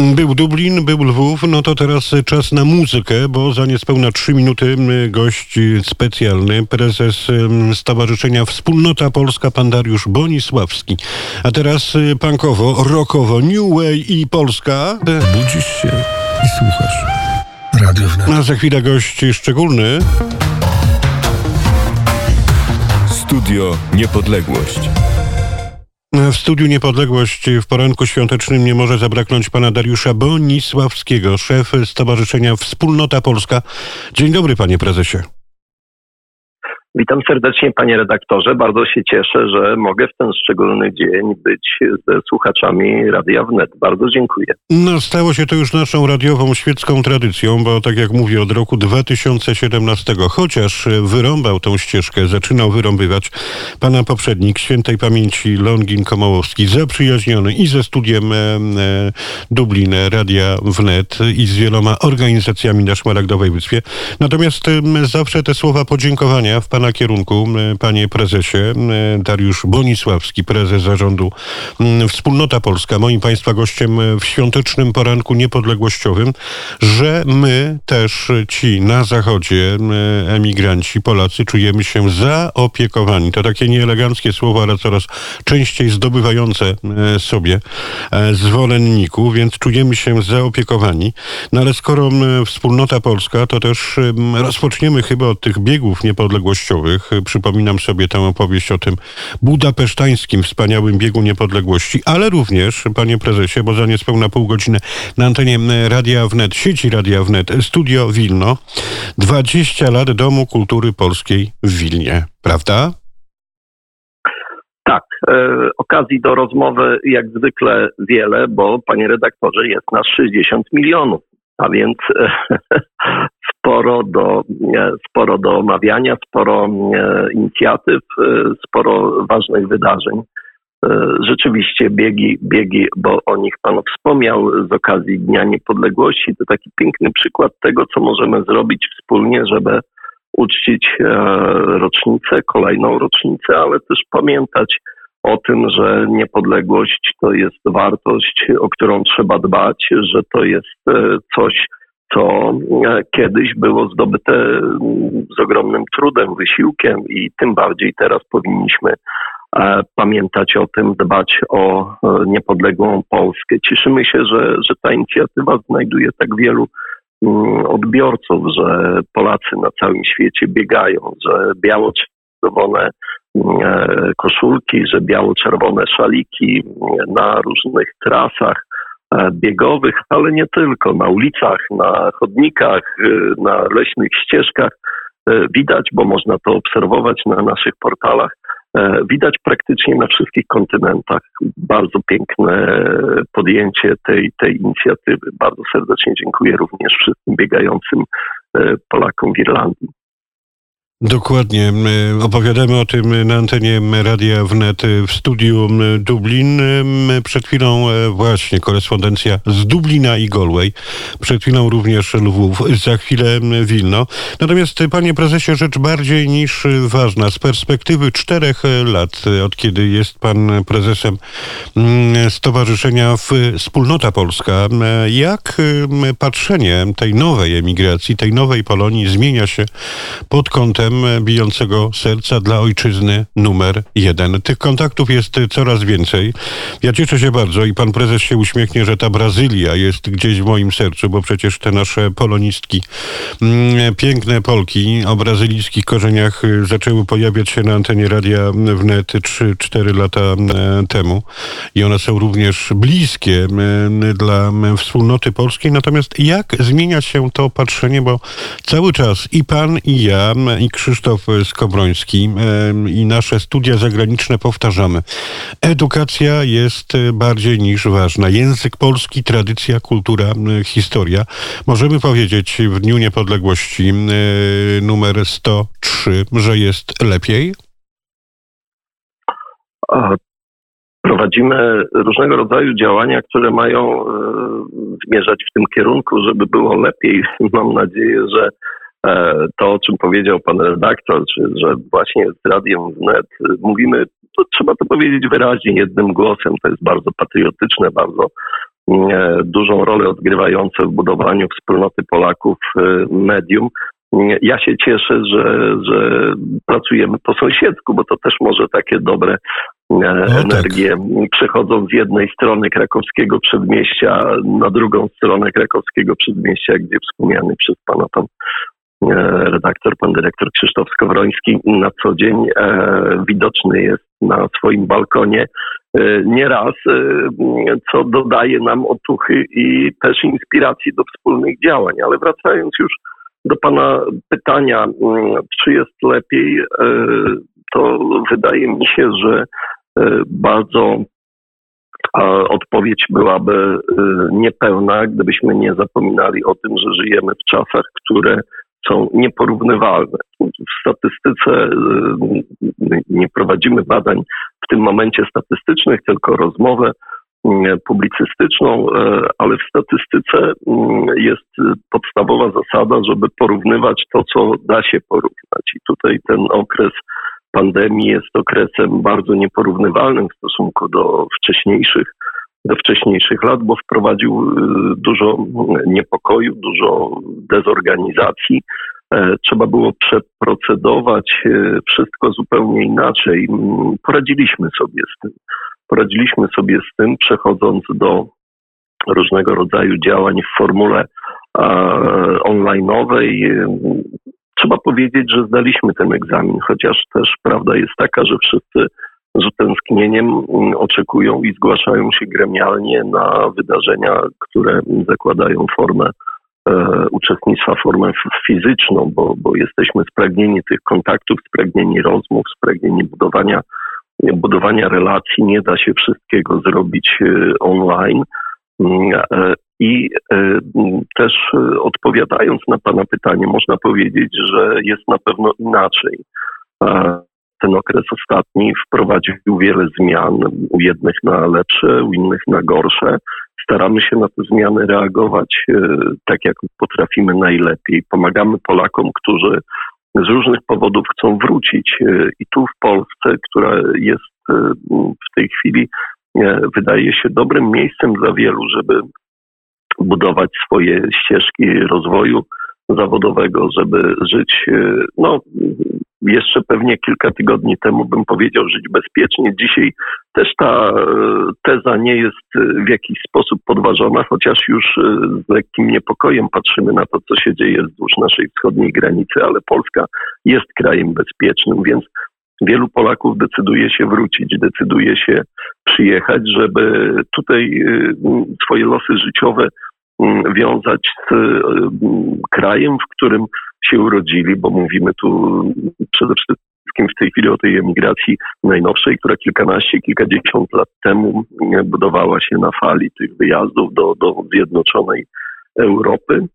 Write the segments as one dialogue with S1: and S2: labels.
S1: Był Dublin, był Lwów, no to teraz czas na muzykę, bo za niespełna trzy minuty gość specjalny, prezes Stowarzyszenia Wspólnota Polska, pan Dariusz Bonisławski. A teraz y, punkowo, rockowo, New Way i Polska.
S2: Budzisz się i słuchasz. Radio Wnet.
S1: A za chwilę gość szczególny.
S2: Studio Niepodległość.
S1: W studiu Niepodległość w poranku świątecznym nie może zabraknąć pana Dariusza Bonisławskiego, szef Stowarzyszenia Wspólnota Polska. Dzień dobry, panie prezesie.
S3: Witam serdecznie panie redaktorze. Bardzo się cieszę, że mogę w ten szczególny dzień być ze słuchaczami Radia Wnet. Bardzo dziękuję.
S1: No, stało się to już naszą radiową świecką tradycją, bo tak jak mówię, od roku 2017, chociaż wyrąbał tą ścieżkę, zaczynał wyrąbywać pana poprzednik świętej pamięci Longin Komołowski, zaprzyjaźniony i ze studiem e, e, Dublin Radia Wnet i z wieloma organizacjami na Szmaragdowej Wyspie. Natomiast e, zawsze te słowa podziękowania w pana Pana kierunku, panie prezesie. Dariusz Bonisławski, prezes zarządu Wspólnota Polska, moim państwa gościem w świątecznym poranku niepodległościowym, że my też ci na zachodzie, emigranci, Polacy, czujemy się zaopiekowani. To takie nieeleganckie słowo, ale coraz częściej zdobywające sobie e, zwolenników, więc czujemy się zaopiekowani. No ale skoro Wspólnota Polska, to też rozpoczniemy chyba od tych biegów niepodległościowych, Przypominam sobie tę opowieść o tym budapesztańskim wspaniałym biegu niepodległości, ale również, panie prezesie, bo za niespełna pół godziny na antenie Radia Wnet, sieci Radia Wnet, Studio Wilno, 20 lat Domu Kultury Polskiej w Wilnie, prawda?
S3: Tak, e, okazji do rozmowy jak zwykle wiele, bo panie redaktorze jest nas 60 milionów, a więc e, sporo do, sporo do omawiania, sporo inicjatyw, e, sporo ważnych wydarzeń. E, rzeczywiście biegi, biegi, bo o nich Pan wspomniał z okazji Dnia Niepodległości, to taki piękny przykład tego, co możemy zrobić wspólnie, żeby uczcić e, rocznicę, kolejną rocznicę, ale też pamiętać o tym, że niepodległość to jest wartość, o którą trzeba dbać, że to jest coś, co e, kiedyś było zdobyte mm, z ogromnym trudem, wysiłkiem i tym bardziej teraz powinniśmy e, pamiętać o tym, dbać o e, niepodległą Polskę. Cieszymy się, że, że ta inicjatywa znajduje tak wielu mm, odbiorców, że Polacy na całym świecie biegają, że biało-czerwone mm, koszulki, że biało-czerwone szaliki na różnych trasach E, biegowych, ale nie tylko, na ulicach, na chodnikach, e, na leśnych ścieżkach. E, widać, bo można to obserwować na naszych portalach, widać praktycznie na wszystkich kontynentach. Bardzo piękne podjęcie tej, tej inicjatywy. Bardzo serdecznie dziękuję również wszystkim biegającym Polakom w Irlandii.
S1: Dokładnie. Opowiadamy o tym na antenie Radia Wnet w studiu Dublin. Przed chwilą e, właśnie korespondencja z Dublina i Galway. Przed chwilą również Lwów, za chwilę Wilno. Natomiast panie prezesie, rzecz bardziej niż ważna. Z perspektywy czterech lat, od kiedy jest pan prezesem Stowarzyszenia Wspólnota Polska, jak patrzenie tej nowej emigracji, tej nowej Polonii zmienia się pod kątem bijącego serca dla ojczyzny numer jeden. Tych kontaktów jest coraz więcej. Ja cieszę się bardzo i pan prezes się uśmiechnie, że ta Brazylia jest gdzieś w moim sercu, bo przecież te nasze polonistki, mm, piękne Polki o brazylijskich korzeniach y, zaczęły pojawiać się na antenie radia wnet 3-4 lata temu i one są również bliskie dla wspólnoty polskiej. Natomiast jak zmienia się to patrzenie, bo cały czas i pan, i ja, i Krzysztof Skobroński i nasze studia zagraniczne powtarzamy. Edukacja jest bardziej niż ważna. Język polski, tradycja, kultura, historia. Możemy powiedzieć w Dniu Niepodległości numer 103, że jest lepiej?
S3: Prowadzimy różnego rodzaju działania, które mają e, zmierzać w tym kierunku, żeby było lepiej. Mam nadzieję, że E, to, o czym powiedział pan redaktor, że właśnie z Radiem Wnet mówimy, to trzeba to powiedzieć wyraźnie, jednym głosem. To jest bardzo patriotyczne, bardzo dużą rolę odgrywające w budowaniu wspólnoty Polaków medium. Ja się cieszę, że, że pracujemy po sąsiedzku, bo to też może takie dobre no, energie tak. przechodzą z jednej strony krakowskiego przedmieścia na drugą stronę krakowskiego przedmieścia, gdzie wspomniany przez pana tam e, redaktor, pan dyrektor Krzysztof Skowroński na co dzień e, widoczny jest na swoim balkonie e, nieraz, co dodaje nam otuchy i też inspiracji do wspólnych działań. Ale wracając już do Pana pytania, mm, czy jest lepiej, to wydaje mi się, że E, bardzo odpowiedź byłaby e, niepełna, gdybyśmy nie zapominali o tym, że żyjemy w czasach, które są nieporównywalne. W statystyce e, nie prowadzimy badań w tym momencie statystycznych, tylko rozmowę publicystyczną, ale w statystyce jest podstawowa zasada, żeby porównywać to, co da się porównać. I tutaj ten okres pandemii jest okresem bardzo nieporównywalnym w stosunku do wcześniejszych, do wcześniejszych lat, bo wprowadził y, dużo niepokoju, dużo dezorganizacji. E, trzeba było przeprocedować e, wszystko zupełnie inaczej. Poradziliśmy sobie z tym. Poradziliśmy sobie z tym, przechodząc do różnego rodzaju działań w formule online'owej, trzeba powiedzieć, że zdaliśmy ten egzamin, chociaż też prawda jest taka, że wszyscy z utęsknieniem mm, oczekują i zgłaszają się gremialnie na wydarzenia, które zakładają formę e, uczestnictwa, formę fizyczną, bo, bo jesteśmy spragnieni tych kontaktów, spragnieni rozmów, spragnieni budowania, budowania relacji. Nie da się wszystkiego zrobić e, online. Mm, e, I e, też e, odpowiadając na Pana pytanie, można powiedzieć, że jest na pewno inaczej. Ten okres ostatni wprowadził wiele zmian, u jednych na lepsze, u innych na gorsze. Staramy się na te zmiany reagować tak, jak potrafimy najlepiej. Pomagamy Polakom, którzy z różnych powodów chcą wrócić. I tu w Polsce, która jest w tej chwili wydaje się dobrym miejscem dla wielu, żeby budować swoje ścieżki rozwoju zawodowego, żeby żyć, e, no jeszcze pewnie kilka tygodni temu bym powiedział żyć bezpiecznie. Dzisiaj też ta e, teza nie jest w jakiś sposób podważona, chociaż już e, z lekkim niepokojem patrzymy na to, co się dzieje wzdłuż naszej wschodniej granicy, ale Polska jest krajem bezpiecznym, więc wielu Polaków decyduje się wrócić, decyduje się przyjechać, żeby tutaj swoje losy życiowe wiązać z y, krajem, w którym się urodzili, bo mówimy tu przede wszystkim w tej chwili o tej emigracji najnowszej, która kilkanaście, kilkadziesiąt lat temu y, budowała się na fali tych wyjazdów do, do Zjednoczonej Europy.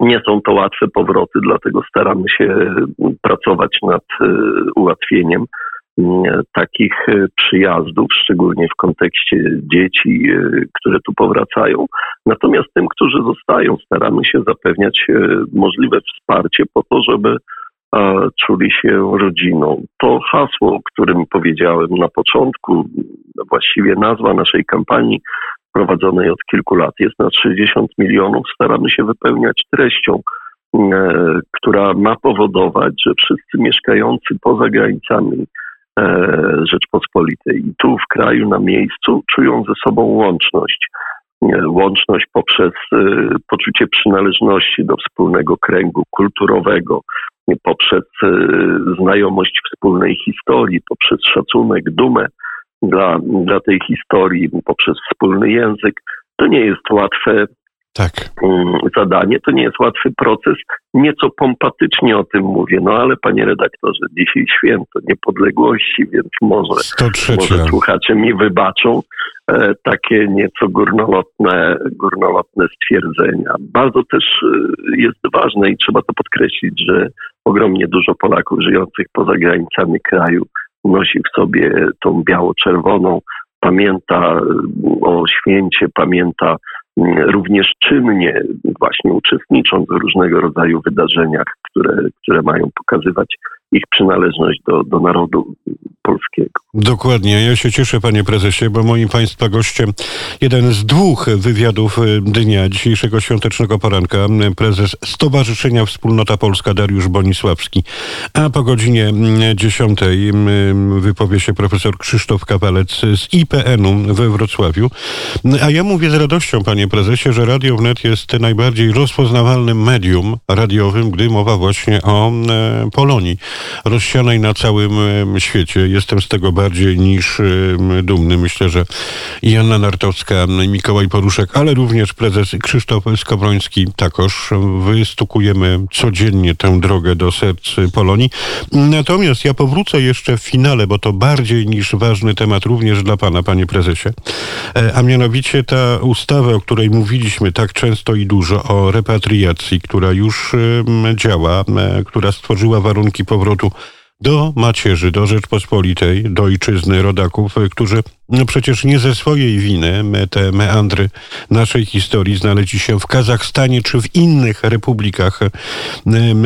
S3: Nie są to łatwe powroty, dlatego staramy się pracować nad e, ułatwieniem takich e, przyjazdów, szczególnie w kontekście dzieci, e, które tu powracają. Natomiast tym, którzy zostają, staramy się zapewniać możliwe wsparcie po to, żeby czuli się rodziną. To hasło, o którym powiedziałem na początku, właściwie nazwa naszej kampanii prowadzonej od kilku lat jest na 60 milionów. Staramy się wypełniać treścią, e, która ma powodować, że wszyscy mieszkający poza granicami e, Rzeczpospolitej i tu w kraju, na miejscu, czują ze sobą łączność. E, łączność poprzez poczucie przynależności do wspólnego kręgu kulturowego, poprzez znajomość wspólnej historii, poprzez szacunek, dumę dla, dla tej historii poprzez wspólny język. To nie jest łatwe tak. Mm, zadanie, to nie jest łatwy proces. Nieco pompatycznie o tym mówię, no ale panie redaktorze, dzisiaj święto niepodległości, więc może, może słuchacze mi wybaczą e, takie nieco górnolotne, górnolotne stwierdzenia. Bardzo też e, jest ważne i trzeba to podkreślić, że ogromnie dużo Polaków żyjących poza granicami kraju nosi w sobie tą biało-czerwoną, pamięta mm, o święcie, pamięta również czynnie, właśnie uczestnicząc w różnego rodzaju wydarzeniach, które, które mają pokazywać ich przynależność do, do narodu polskiego.
S1: Dokładnie. Ja się cieszę, panie prezesie, bo moim państwa gościem jeden z dwóch wywiadów y, dnia dzisiejszego świątecznego poranka, prezes Stowarzyszenia Wspólnota Polska Dariusz Bonisławski, a po godzinie 10 wypowie się profesor Krzysztof Kawalec z IPN-u we Wrocławiu. A ja mówię z radością, panie prezesie, że Radio Wnet jest najbardziej rozpoznawalnym medium radiowym, gdy mowa właśnie o Polonii rozsianej na całym świecie. Jestem z tego bardziej niż dumny. Myślę, że Janna Nartowska, Mikołaj Poruszek, ale również prezes Krzysztof Skowroński takoż wystukujemy codziennie tę drogę do serc Polonii. Natomiast ja powrócę jeszcze w finale, bo to bardziej niż ważny temat również dla pana, panie prezesie, e, a mianowicie ta ustawa, o której mówiliśmy tak często i dużo, o repatriacji, która już działa, e, która stworzyła warunki powrotu do macierzy, do Rzeczpospolitej, do ojczyzny rodaków, którzy no przecież nie ze swojej winy te meandry naszej historii znaleźli się w Kazachstanie czy w innych republikach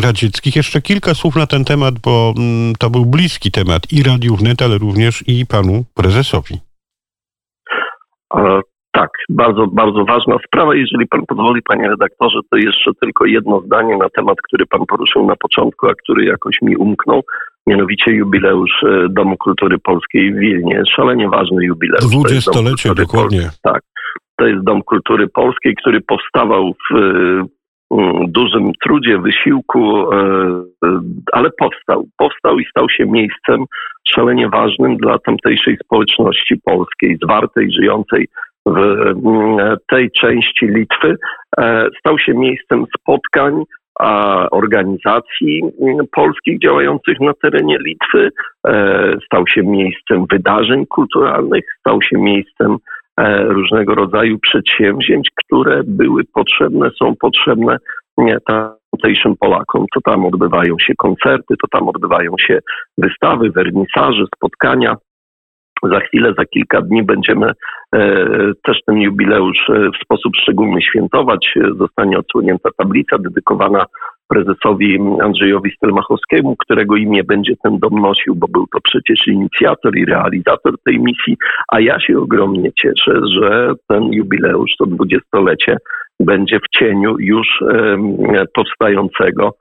S1: radzieckich. Jeszcze kilka słów na ten temat, bo mm, to był bliski temat i Radiu Wnet, ale również i panu prezesowi.
S3: Tak, bardzo, bardzo ważna sprawa. Jeżeli pan pozwoli, panie redaktorze, to jeszcze tylko jedno zdanie na temat, który pan poruszył na początku, a który jakoś mi umknął mianowicie jubileusz e, Domu Kultury Polskiej w Wilnie. Szalenie ważny jubileusz.
S1: Dwudziestolecie, dokładnie.
S3: tak. To jest Dom Kultury Polskiej, który powstawał w e, dużym trudzie, wysiłku, e, ale powstał. Powstał i stał się miejscem szalenie ważnym dla tamtejszej społeczności polskiej, zwartej, żyjącej w tej części Litwy. Stał się miejscem spotkań, organizacji mm, polskich działających na terenie Litwy, e, stał się miejscem wydarzeń kulturalnych, stał się miejscem e, różnego rodzaju przedsięwzięć, które były potrzebne, są potrzebne tamtejszym Polakom. To tam odbywają się koncerty, to tam odbywają się wystawy, wernisaże, spotkania. Za chwilę, za kilka dni będziemy e, też ten jubileusz e, w sposób szczególny świętować. Zostanie odsłonięta tablica dedykowana prezesowi Andrzejowi Stelmachowskiemu, którego imię będzie ten dom nosił, bo był to przecież inicjator i realizator tej misji, a ja się ogromnie cieszę, że ten jubileusz, to dwudziestolecie, będzie w cieniu już powstającego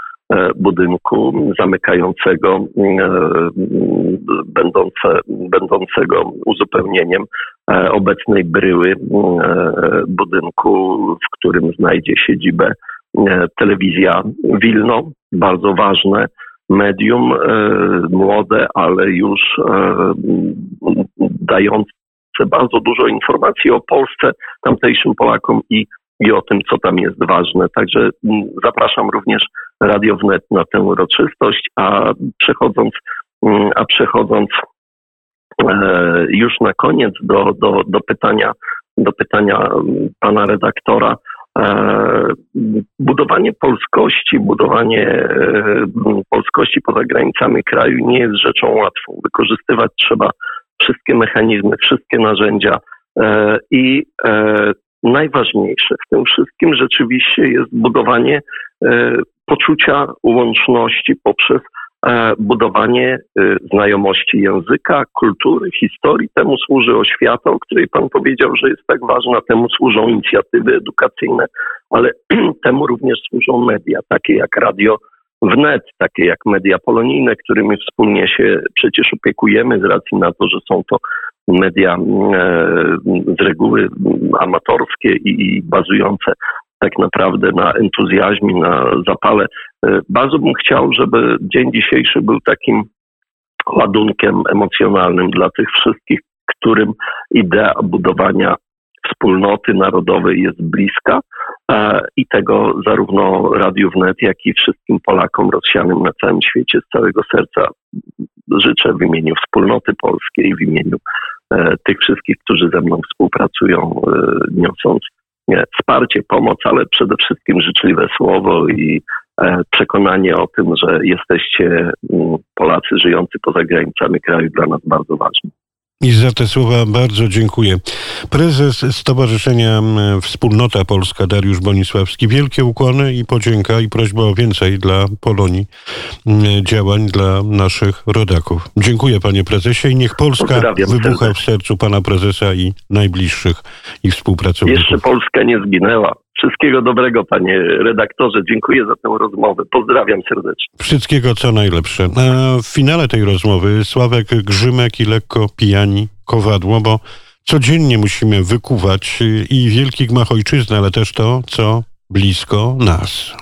S3: budynku zamykającego, e, będące, będącego uzupełnieniem e, obecnej bryły budynku, w którym znajdzie siedzibę telewizja Wilno, bardzo ważne medium, młode, ale już dające bardzo dużo informacji o Polsce, tamtejszym Polakom i i o tym, co tam jest ważne. Także zapraszam również Radio Wnet na tę uroczystość, a przechodząc, mm, a przechodząc e, już na koniec do, do, do pytania, do pytania mm, pana redaktora, e, budowanie polskości, budowanie e, polskości poza granicami kraju nie jest rzeczą łatwą. Wykorzystywać trzeba wszystkie mechanizmy, wszystkie narzędzia i najważniejsze w tym wszystkim rzeczywiście jest budowanie poczucia łączności poprzez e, budowanie e, znajomości języka, kultury, historii. Temu służy oświata, o której Pan powiedział, że jest tak ważna, temu służą inicjatywy edukacyjne, ale temu również służą media, takie jak radio wnet, takie jak media polonijne, którymi wspólnie się przecież opiekujemy z racji na to, że są to media e, z reguły amatorskie i bazujące tak naprawdę na entuzjazmie, na zapale. E, bardzo bym chciał, żeby dzień dzisiejszy był takim ładunkiem emocjonalnym dla tych wszystkich, którym idea budowania wspólnoty narodowej jest bliska e, i tego zarówno Radiu Wnet, jak i wszystkim Polakom rozsianym na całym świecie z całego serca życzę w imieniu wspólnoty polskiej, w imieniu e, tych wszystkich, którzy ze mną współpracują, e, niosąc wsparcie, pomoc, ale przede wszystkim życzliwe słowo i przekonanie o tym, że jesteście Polacy żyjący poza granicami kraju dla nas bardzo ważni.
S1: I za te słowa bardzo dziękuję. Prezes Stowarzyszenia Wspólnota Polska Dariusz Bonisławski. Wielkie ukłony i podzięka i prośba o więcej dla Polonii działań dla naszych rodaków. Dziękuję panie prezesie i niech Polska wybucha w sercu pana prezesa i najbliższych ich współpracowników.
S3: Jeszcze Polska nie zginęła. Wszystkiego dobrego, panie redaktorze. Dziękuję za tę rozmowę. Pozdrawiam serdecznie.
S1: Wszystkiego co najlepsze. A w finale tej rozmowy Sławek Grzymek i lekko pijani kowadło, bo codziennie musimy wykuwać i wielki gmach ojczyzny, ale też to, co blisko nas.